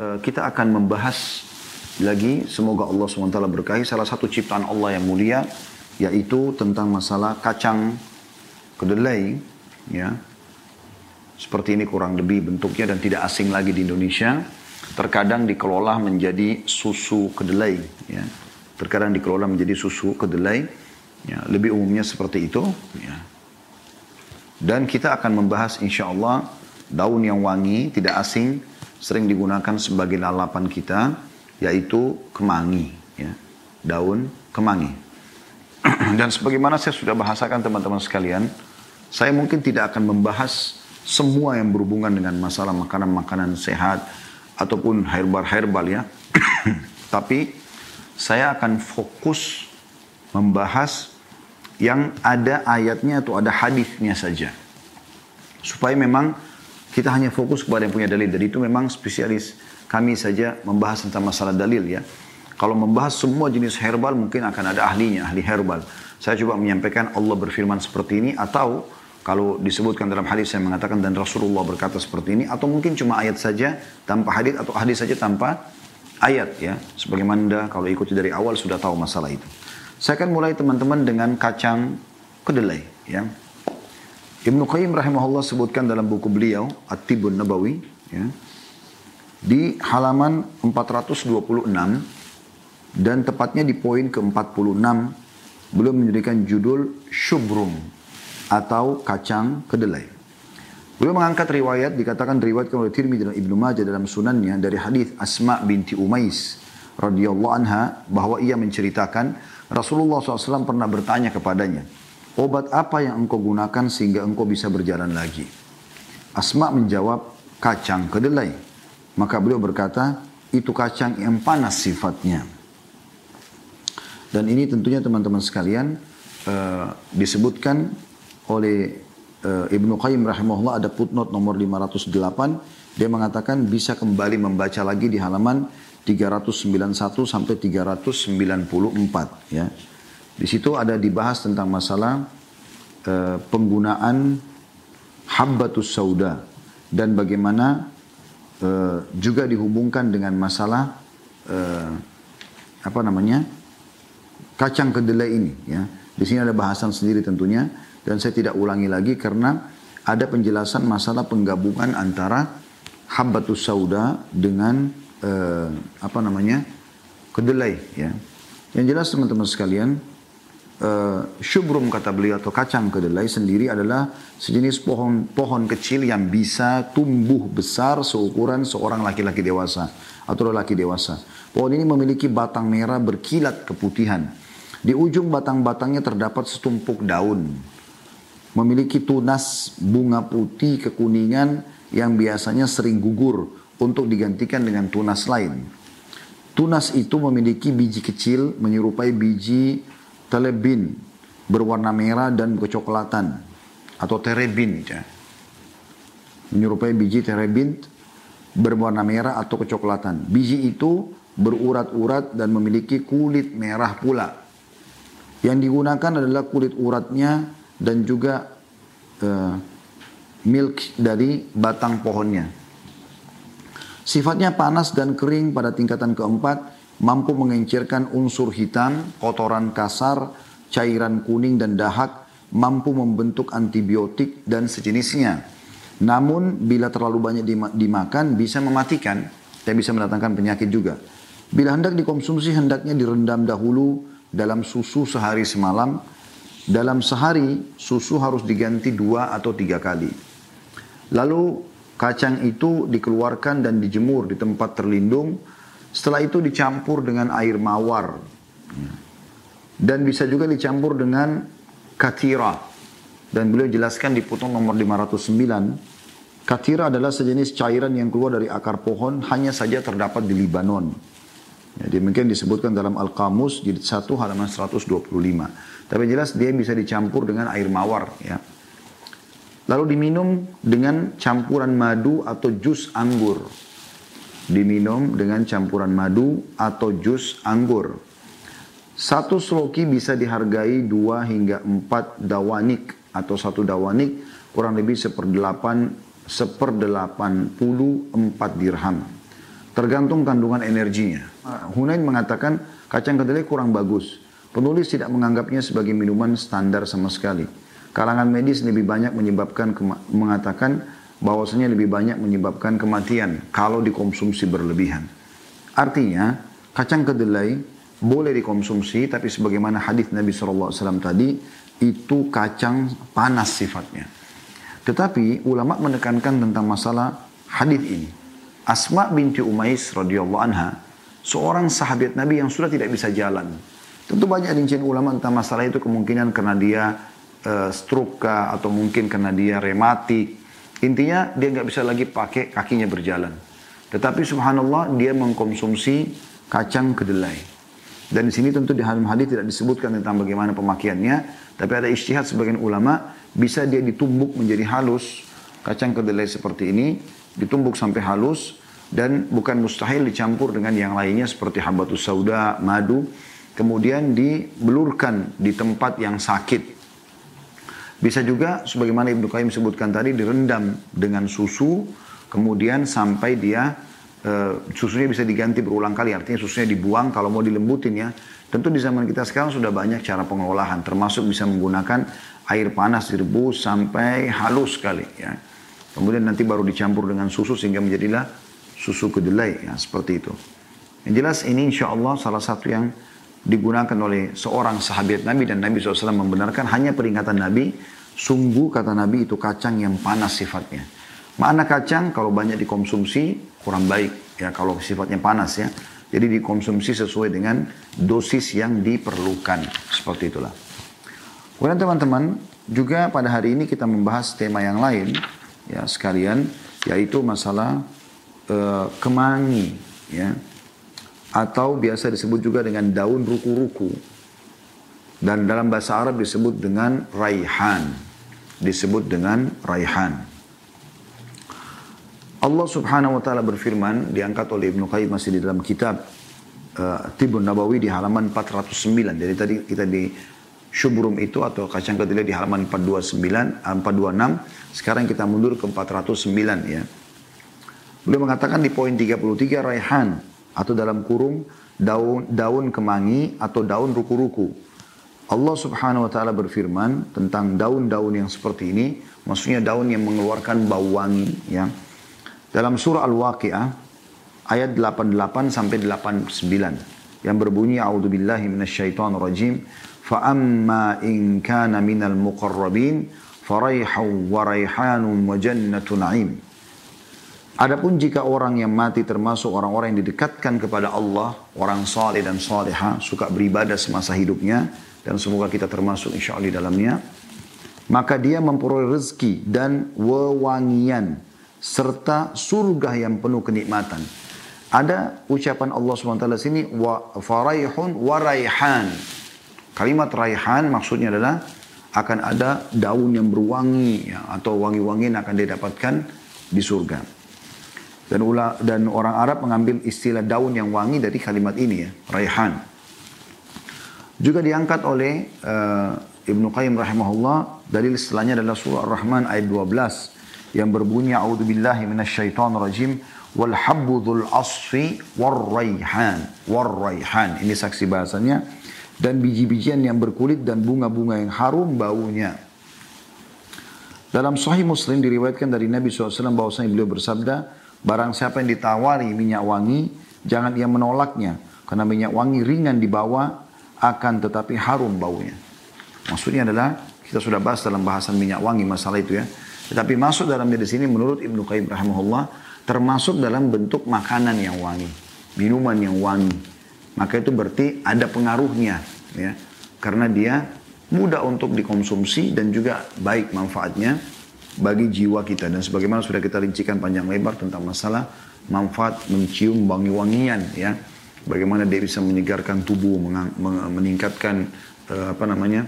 eh, kita akan membahas lagi. Semoga Allah SWT berkahi. Salah satu ciptaan Allah yang mulia yaitu tentang masalah kacang kedelai ya. Seperti ini kurang lebih bentuknya dan tidak asing lagi di Indonesia. Terkadang dikelola menjadi susu kedelai ya. Terkadang dikelola menjadi susu kedelai ya. Lebih umumnya seperti itu ya. Dan kita akan membahas insya Allah daun yang wangi tidak asing sering digunakan sebagai lalapan kita yaitu kemangi ya daun kemangi Dan sebagaimana saya sudah bahasakan teman-teman sekalian, saya mungkin tidak akan membahas semua yang berhubungan dengan masalah makanan-makanan sehat ataupun herbal-herbal ya. Tapi saya akan fokus membahas yang ada ayatnya atau ada hadisnya saja. Supaya memang kita hanya fokus kepada yang punya dalil. Dan itu memang spesialis kami saja membahas tentang masalah dalil ya. Kalau membahas semua jenis herbal mungkin akan ada ahlinya, ahli herbal. Saya coba menyampaikan Allah berfirman seperti ini atau kalau disebutkan dalam hadis saya mengatakan dan Rasulullah berkata seperti ini atau mungkin cuma ayat saja tanpa hadis atau hadis saja tanpa ayat ya. Sebagaimana anda kalau ikuti dari awal sudah tahu masalah itu. Saya akan mulai teman-teman dengan kacang kedelai ya. Ibnu Qayyim rahimahullah sebutkan dalam buku beliau At-Tibun Nabawi ya. Di halaman 426 dan tepatnya di poin ke-46 belum menjadikan judul syubrum atau kacang kedelai. Beliau mengangkat riwayat, dikatakan riwayat oleh Tirmidzi dan Ibnu Majah dalam sunannya dari hadis Asma binti Umais radhiyallahu anha bahwa ia menceritakan Rasulullah SAW pernah bertanya kepadanya, obat apa yang engkau gunakan sehingga engkau bisa berjalan lagi? Asma menjawab, kacang kedelai. Maka beliau berkata, itu kacang yang panas sifatnya. Dan ini tentunya teman-teman sekalian uh, disebutkan oleh uh, Ibnu Qayyim rahimahullah ada footnote nomor 508 dia mengatakan bisa kembali membaca lagi di halaman 391 sampai 394 ya. Di situ ada dibahas tentang masalah uh, penggunaan habbatus sauda dan bagaimana uh, juga dihubungkan dengan masalah uh, apa namanya? kacang kedelai ini ya. Di sini ada bahasan sendiri tentunya dan saya tidak ulangi lagi karena ada penjelasan masalah penggabungan antara habbatus sauda dengan uh, apa namanya? kedelai ya. Yang jelas teman-teman sekalian uh, syubrum kata beliau atau kacang kedelai sendiri adalah sejenis pohon pohon kecil yang bisa tumbuh besar seukuran seorang laki-laki dewasa atau lelaki dewasa. Pohon ini memiliki batang merah berkilat keputihan di ujung batang-batangnya terdapat setumpuk daun. Memiliki tunas bunga putih kekuningan yang biasanya sering gugur untuk digantikan dengan tunas lain. Tunas itu memiliki biji kecil menyerupai biji telebin berwarna merah dan kecoklatan atau terebin ya. Menyerupai biji terebin berwarna merah atau kecoklatan. Biji itu berurat-urat dan memiliki kulit merah pula. Yang digunakan adalah kulit uratnya dan juga uh, milk dari batang pohonnya. Sifatnya panas dan kering pada tingkatan keempat, mampu mengencirkan unsur hitam, kotoran kasar, cairan kuning dan dahak, mampu membentuk antibiotik dan sejenisnya. Namun bila terlalu banyak dimakan bisa mematikan dan bisa mendatangkan penyakit juga. Bila hendak dikonsumsi hendaknya direndam dahulu dalam susu sehari semalam, dalam sehari susu harus diganti dua atau tiga kali. Lalu kacang itu dikeluarkan dan dijemur di tempat terlindung. Setelah itu dicampur dengan air mawar. Dan bisa juga dicampur dengan katira. Dan beliau jelaskan di putong nomor 509. Katira adalah sejenis cairan yang keluar dari akar pohon hanya saja terdapat di Libanon. Ya, demikian disebutkan dalam Al-Qamus jilid 1 halaman 125. Tapi jelas dia bisa dicampur dengan air mawar ya. Lalu diminum dengan campuran madu atau jus anggur. Diminum dengan campuran madu atau jus anggur. Satu sloki bisa dihargai dua hingga empat dawanik atau satu dawanik kurang lebih seperdelapan seperdelapan puluh empat dirham. Tergantung kandungan energinya. Hunain mengatakan kacang kedelai kurang bagus. Penulis tidak menganggapnya sebagai minuman standar sama sekali. Kalangan medis lebih banyak menyebabkan mengatakan bahwasanya lebih banyak menyebabkan kematian kalau dikonsumsi berlebihan. Artinya, kacang kedelai boleh dikonsumsi tapi sebagaimana hadis Nabi SAW tadi itu kacang panas sifatnya. Tetapi ulama menekankan tentang masalah hadis ini. Asma binti Umais radhiyallahu anha, seorang sahabat Nabi yang sudah tidak bisa jalan. Tentu banyak rincian ulama tentang masalah itu kemungkinan karena dia uh, stroke atau mungkin karena dia rematik. Intinya dia nggak bisa lagi pakai kakinya berjalan. Tetapi subhanallah dia mengkonsumsi kacang kedelai. Dan di sini tentu di dalam hadis tidak disebutkan tentang bagaimana pemakaiannya, tapi ada istihad sebagian ulama bisa dia ditumbuk menjadi halus kacang kedelai seperti ini, ditumbuk sampai halus, dan bukan mustahil dicampur dengan yang lainnya seperti habatus sauda, madu, kemudian dibelurkan di tempat yang sakit. Bisa juga sebagaimana Ibnu Qayyim sebutkan tadi direndam dengan susu, kemudian sampai dia e, susunya bisa diganti berulang kali, artinya susunya dibuang kalau mau dilembutin ya. Tentu di zaman kita sekarang sudah banyak cara pengolahan, termasuk bisa menggunakan air panas direbus sampai halus sekali ya. Kemudian nanti baru dicampur dengan susu sehingga menjadilah susu kedelai ya seperti itu. Yang jelas ini insya Allah salah satu yang digunakan oleh seorang sahabat Nabi dan Nabi SAW membenarkan hanya peringatan Nabi. Sungguh kata Nabi itu kacang yang panas sifatnya. Mana kacang kalau banyak dikonsumsi kurang baik ya kalau sifatnya panas ya. Jadi dikonsumsi sesuai dengan dosis yang diperlukan. Seperti itulah. Kemudian teman-teman juga pada hari ini kita membahas tema yang lain ya sekalian yaitu masalah uh, kemangi ya atau biasa disebut juga dengan daun ruku-ruku. Dan dalam bahasa Arab disebut dengan raihan. Disebut dengan raihan. Allah subhanahu wa ta'ala berfirman diangkat oleh Ibnu Qayyim masih di dalam kitab uh, Tibun Nabawi di halaman 409 jadi tadi kita di Syubrum itu atau kacang kedelai di halaman 429 426 sekarang kita mundur ke 409 ya. Beliau mengatakan di poin 33 raihan atau dalam kurung daun daun kemangi atau daun ruku-ruku. Allah Subhanahu wa taala berfirman tentang daun-daun yang seperti ini, maksudnya daun yang mengeluarkan bau wangi ya. Dalam surah Al-Waqiah ayat 88 sampai 89 yang berbunyi a'udzubillahi minasyaitonirrajim kana minal muqarrabin faraihu wa raihanun wa jannatu na'im Adapun jika orang yang mati termasuk orang-orang yang didekatkan kepada Allah, orang saleh dan saleha, suka beribadah semasa hidupnya, dan semoga kita termasuk insya Allah di dalamnya, maka dia memperoleh rezeki dan wewangian, serta surga yang penuh kenikmatan. Ada ucapan Allah SWT sini, wa faraihun wa raihan. Kalimat raihan maksudnya adalah akan ada daun yang berwangi ya, atau wangi-wangi yang akan didapatkan di surga. Dan, ula, dan orang Arab mengambil istilah daun yang wangi dari kalimat ini ya, raihan. Juga diangkat oleh uh, Ibnu Qayyim rahimahullah dari istilahnya adalah surah Ar-Rahman ayat 12 yang berbunyi a'udzubillahi minasyaitonir rajim wal habbu asfi war raihan war raihan ini saksi bahasanya dan biji-bijian yang berkulit dan bunga-bunga yang harum baunya. Dalam sahih Muslim diriwayatkan dari Nabi SAW bahwasanya beliau bersabda Barang siapa yang ditawari minyak wangi, jangan ia menolaknya. Karena minyak wangi ringan dibawa, akan tetapi harum baunya. Maksudnya adalah, kita sudah bahas dalam bahasan minyak wangi masalah itu ya. Tetapi masuk dalam di sini menurut Ibnu Qayyim rahimahullah, termasuk dalam bentuk makanan yang wangi. Minuman yang wangi. Maka itu berarti ada pengaruhnya. ya Karena dia mudah untuk dikonsumsi dan juga baik manfaatnya bagi jiwa kita dan sebagaimana sudah kita rincikan panjang lebar tentang masalah manfaat mencium wangi-wangian ya bagaimana dia bisa menyegarkan tubuh meningkatkan uh, apa namanya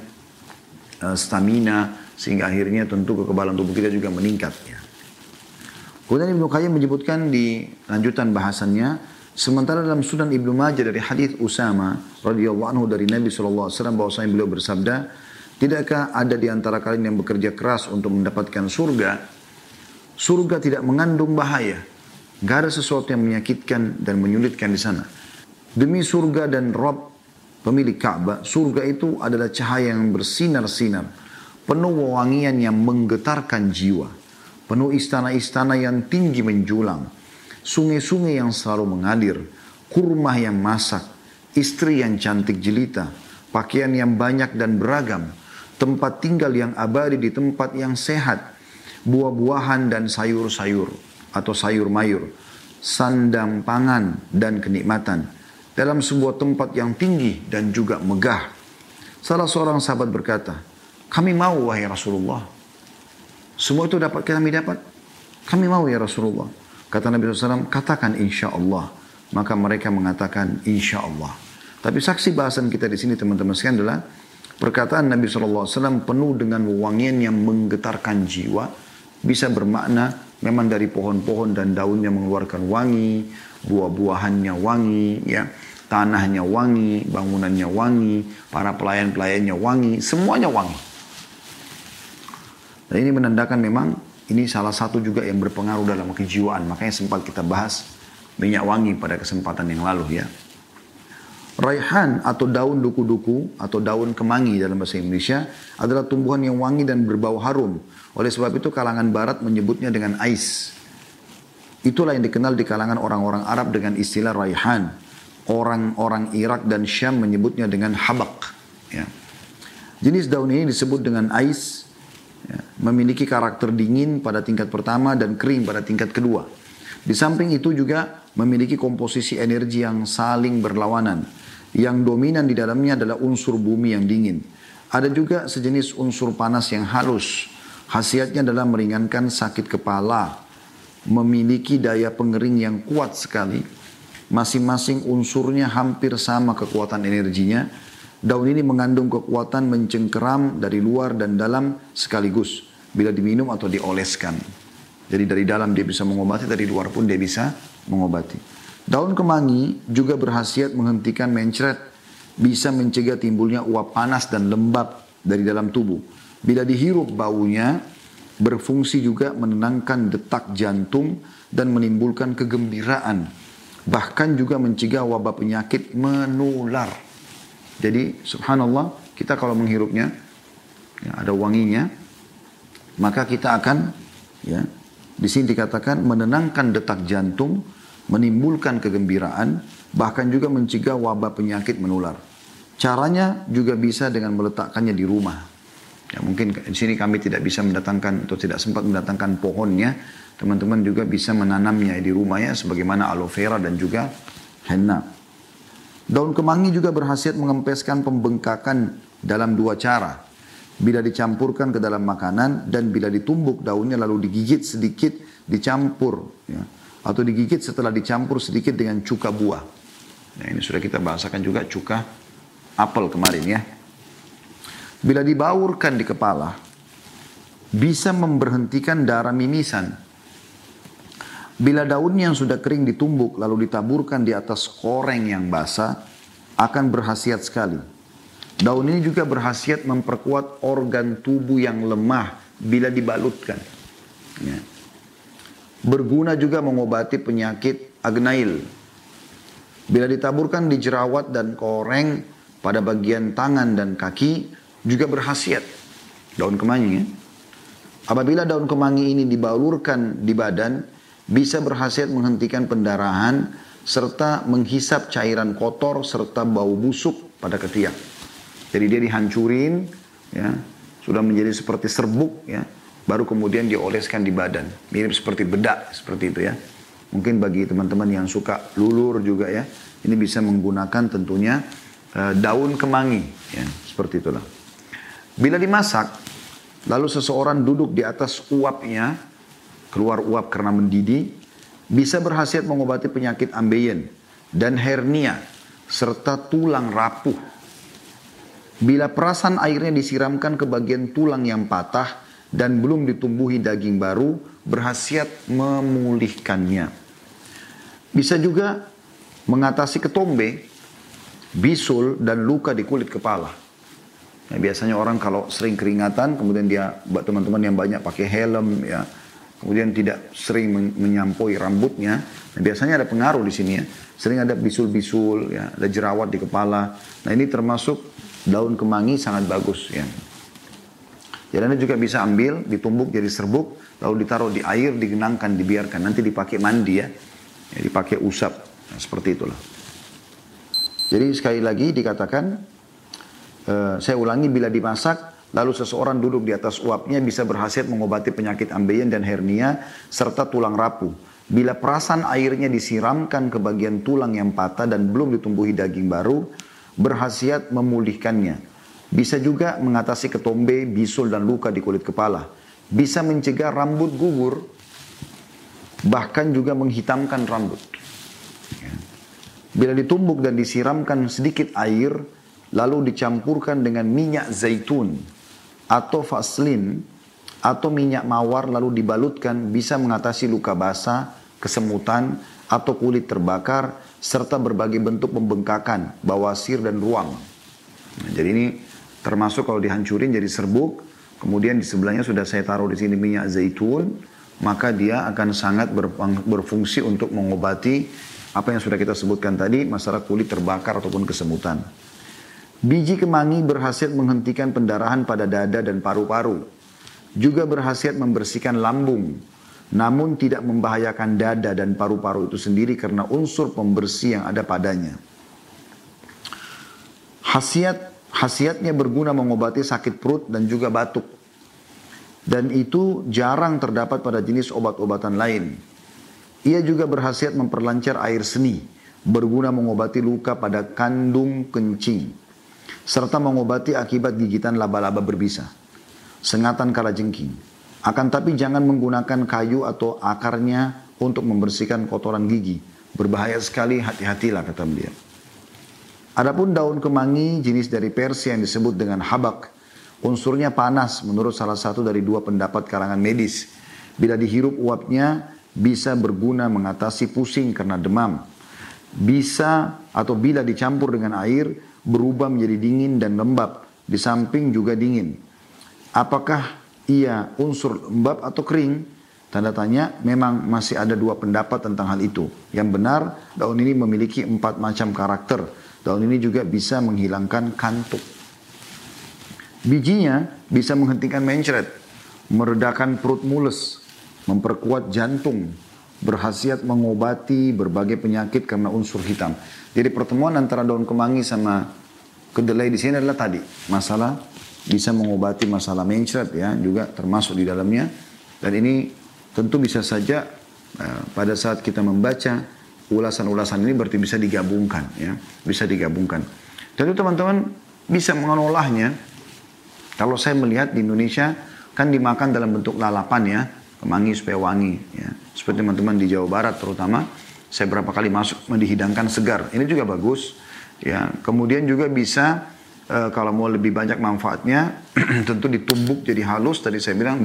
uh, stamina sehingga akhirnya tentu kekebalan tubuh kita juga meningkat ya. Kemudian Ibnu Qayyim menyebutkan di lanjutan bahasannya sementara dalam Sunan Ibnu Majah dari hadis Usama radhiyallahu anhu dari Nabi sallallahu alaihi wasallam beliau bersabda Tidakkah ada di antara kalian yang bekerja keras untuk mendapatkan surga? Surga tidak mengandung bahaya. Gak ada sesuatu yang menyakitkan dan menyulitkan di sana. Demi surga dan Rob pemilik Ka'bah, surga itu adalah cahaya yang bersinar-sinar. Penuh wewangian yang menggetarkan jiwa. Penuh istana-istana yang tinggi menjulang. Sungai-sungai yang selalu mengalir. Kurma yang masak. Istri yang cantik jelita. Pakaian yang banyak dan beragam. Tempat tinggal yang abadi di tempat yang sehat. Buah-buahan dan sayur-sayur atau sayur mayur, sandang pangan dan kenikmatan dalam sebuah tempat yang tinggi dan juga megah. Salah seorang sahabat berkata, kami mau wahai Rasulullah. Semua itu dapat kami dapat. Kami mau ya Rasulullah. Kata Nabi SAW, katakan insya Allah. Maka mereka mengatakan insya Allah. Tapi saksi bahasan kita di sini teman-teman sekalian adalah perkataan Nabi SAW penuh dengan wangian yang menggetarkan jiwa. Bisa bermakna memang dari pohon-pohon dan daunnya mengeluarkan wangi, buah-buahannya wangi, ya, tanahnya wangi, bangunannya wangi, para pelayan-pelayannya wangi, semuanya wangi. Dan ini menandakan memang ini salah satu juga yang berpengaruh dalam kejiwaan. Makanya sempat kita bahas minyak wangi pada kesempatan yang lalu ya. Raihan atau daun duku-duku atau daun kemangi dalam bahasa Indonesia adalah tumbuhan yang wangi dan berbau harum. Oleh sebab itu kalangan barat menyebutnya dengan ais. Itulah yang dikenal di kalangan orang-orang Arab dengan istilah raihan. Orang-orang Irak dan Syam menyebutnya dengan habak. Ya. Jenis daun ini disebut dengan ais. Ya. Memiliki karakter dingin pada tingkat pertama dan kering pada tingkat kedua. Di samping itu juga memiliki komposisi energi yang saling berlawanan yang dominan di dalamnya adalah unsur bumi yang dingin. Ada juga sejenis unsur panas yang halus. Khasiatnya adalah meringankan sakit kepala, memiliki daya pengering yang kuat sekali. Masing-masing unsurnya hampir sama kekuatan energinya. Daun ini mengandung kekuatan mencengkeram dari luar dan dalam sekaligus bila diminum atau dioleskan. Jadi dari dalam dia bisa mengobati, dari luar pun dia bisa mengobati. Daun kemangi juga berhasiat menghentikan mencret, bisa mencegah timbulnya uap panas dan lembab dari dalam tubuh. Bila dihirup baunya, berfungsi juga menenangkan detak jantung dan menimbulkan kegembiraan. Bahkan juga mencegah wabah penyakit menular. Jadi subhanallah kita kalau menghirupnya, ya, ada wanginya, maka kita akan ya di sini dikatakan menenangkan detak jantung, menimbulkan kegembiraan, bahkan juga mencegah wabah penyakit menular. Caranya juga bisa dengan meletakkannya di rumah. Ya, mungkin di sini kami tidak bisa mendatangkan atau tidak sempat mendatangkan pohonnya. Teman-teman juga bisa menanamnya di rumahnya sebagaimana aloe vera dan juga henna. Daun kemangi juga berhasil mengempeskan pembengkakan dalam dua cara. Bila dicampurkan ke dalam makanan dan bila ditumbuk daunnya lalu digigit sedikit dicampur. Ya atau digigit setelah dicampur sedikit dengan cuka buah. Nah ini sudah kita bahasakan juga cuka apel kemarin ya. Bila dibaurkan di kepala, bisa memberhentikan darah mimisan. Bila daun yang sudah kering ditumbuk lalu ditaburkan di atas koreng yang basah, akan berhasiat sekali. Daun ini juga berhasiat memperkuat organ tubuh yang lemah bila dibalutkan. Ya. Berguna juga mengobati penyakit agnail. Bila ditaburkan di jerawat dan koreng pada bagian tangan dan kaki juga berhasiat. Daun kemangi ya. Apabila daun kemangi ini dibalurkan di badan, bisa berhasiat menghentikan pendarahan serta menghisap cairan kotor serta bau busuk pada ketiak. Jadi dia dihancurin, ya, sudah menjadi seperti serbuk, ya, baru kemudian dioleskan di badan. Mirip seperti bedak, seperti itu ya. Mungkin bagi teman-teman yang suka lulur juga ya, ini bisa menggunakan tentunya uh, daun kemangi, ya, seperti itulah. Bila dimasak, lalu seseorang duduk di atas uapnya, keluar uap karena mendidih, bisa berhasil mengobati penyakit ambeien dan hernia, serta tulang rapuh. Bila perasan airnya disiramkan ke bagian tulang yang patah, dan belum ditumbuhi daging baru berhasiat memulihkannya. Bisa juga mengatasi ketombe, bisul dan luka di kulit kepala. Nah, biasanya orang kalau sering keringatan, kemudian dia teman-teman yang banyak pakai helm, ya kemudian tidak sering menyampoi rambutnya. Nah, biasanya ada pengaruh di sini ya. Sering ada bisul-bisul, ya, ada jerawat di kepala. Nah ini termasuk daun kemangi sangat bagus ya. Jadi Anda juga bisa ambil, ditumbuk jadi serbuk, lalu ditaruh di air, digenangkan, dibiarkan. Nanti dipakai mandi ya, ya dipakai usap. Nah, seperti itulah. Jadi sekali lagi dikatakan, uh, saya ulangi bila dimasak, lalu seseorang duduk di atas uapnya bisa berhasil mengobati penyakit ambeien dan hernia serta tulang rapuh. Bila perasan airnya disiramkan ke bagian tulang yang patah dan belum ditumbuhi daging baru, berhasiat memulihkannya. Bisa juga mengatasi ketombe, bisul dan luka di kulit kepala. Bisa mencegah rambut gugur, bahkan juga menghitamkan rambut. Bila ditumbuk dan disiramkan sedikit air, lalu dicampurkan dengan minyak zaitun atau vaselin atau minyak mawar lalu dibalutkan bisa mengatasi luka basah, kesemutan atau kulit terbakar serta berbagai bentuk pembengkakan, bawasir dan ruang. Nah, jadi ini Termasuk kalau dihancurin jadi serbuk, kemudian di sebelahnya sudah saya taruh di sini minyak zaitun, maka dia akan sangat berfungsi untuk mengobati apa yang sudah kita sebutkan tadi, masalah kulit terbakar ataupun kesemutan. Biji kemangi berhasil menghentikan pendarahan pada dada dan paru-paru. Juga berhasil membersihkan lambung, namun tidak membahayakan dada dan paru-paru itu sendiri karena unsur pembersih yang ada padanya. Khasiat Hasiatnya berguna mengobati sakit perut dan juga batuk. Dan itu jarang terdapat pada jenis obat-obatan lain. Ia juga berhasiat memperlancar air seni, berguna mengobati luka pada kandung kencing, serta mengobati akibat gigitan laba-laba berbisa, sengatan kala jengking. Akan tapi jangan menggunakan kayu atau akarnya untuk membersihkan kotoran gigi. Berbahaya sekali, hati-hatilah kata beliau. Adapun daun kemangi jenis dari Persia yang disebut dengan habak. Unsurnya panas menurut salah satu dari dua pendapat kalangan medis. Bila dihirup uapnya bisa berguna mengatasi pusing karena demam. Bisa atau bila dicampur dengan air berubah menjadi dingin dan lembab. Di samping juga dingin. Apakah ia unsur lembab atau kering? Tanda tanya, memang masih ada dua pendapat tentang hal itu. Yang benar, daun ini memiliki empat macam karakter Daun ini juga bisa menghilangkan kantuk. Bijinya bisa menghentikan mencret, meredakan perut mules, memperkuat jantung, berhasiat mengobati berbagai penyakit karena unsur hitam. Jadi pertemuan antara daun kemangi sama kedelai di sini adalah tadi masalah bisa mengobati masalah mencret ya juga termasuk di dalamnya dan ini tentu bisa saja uh, pada saat kita membaca ulasan-ulasan ini berarti bisa digabungkan ya. Bisa digabungkan. Jadi teman-teman bisa mengolahnya kalau saya melihat di Indonesia kan dimakan dalam bentuk lalapan ya. Kemangi supaya wangi ya. Seperti teman-teman di Jawa Barat terutama saya berapa kali masuk dihidangkan segar. Ini juga bagus ya. Kemudian juga bisa e, kalau mau lebih banyak manfaatnya tentu ditumbuk jadi halus. Tadi saya bilang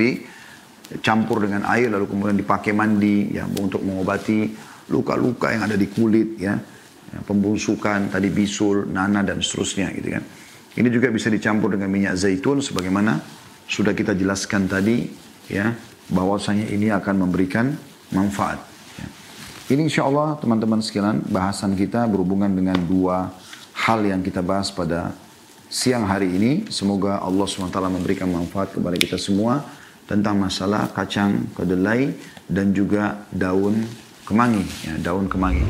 dicampur dengan air lalu kemudian dipakai mandi ya untuk mengobati luka-luka yang ada di kulit ya, ya pembusukan tadi bisul, nana dan seterusnya gitu kan. Ini juga bisa dicampur dengan minyak zaitun sebagaimana sudah kita jelaskan tadi ya bahwasanya ini akan memberikan manfaat. Ya. Ini insya Allah teman-teman sekalian bahasan kita berhubungan dengan dua hal yang kita bahas pada siang hari ini. Semoga Allah SWT memberikan manfaat kepada kita semua tentang masalah kacang kedelai dan juga daun kemangi, ya, daun kemangi.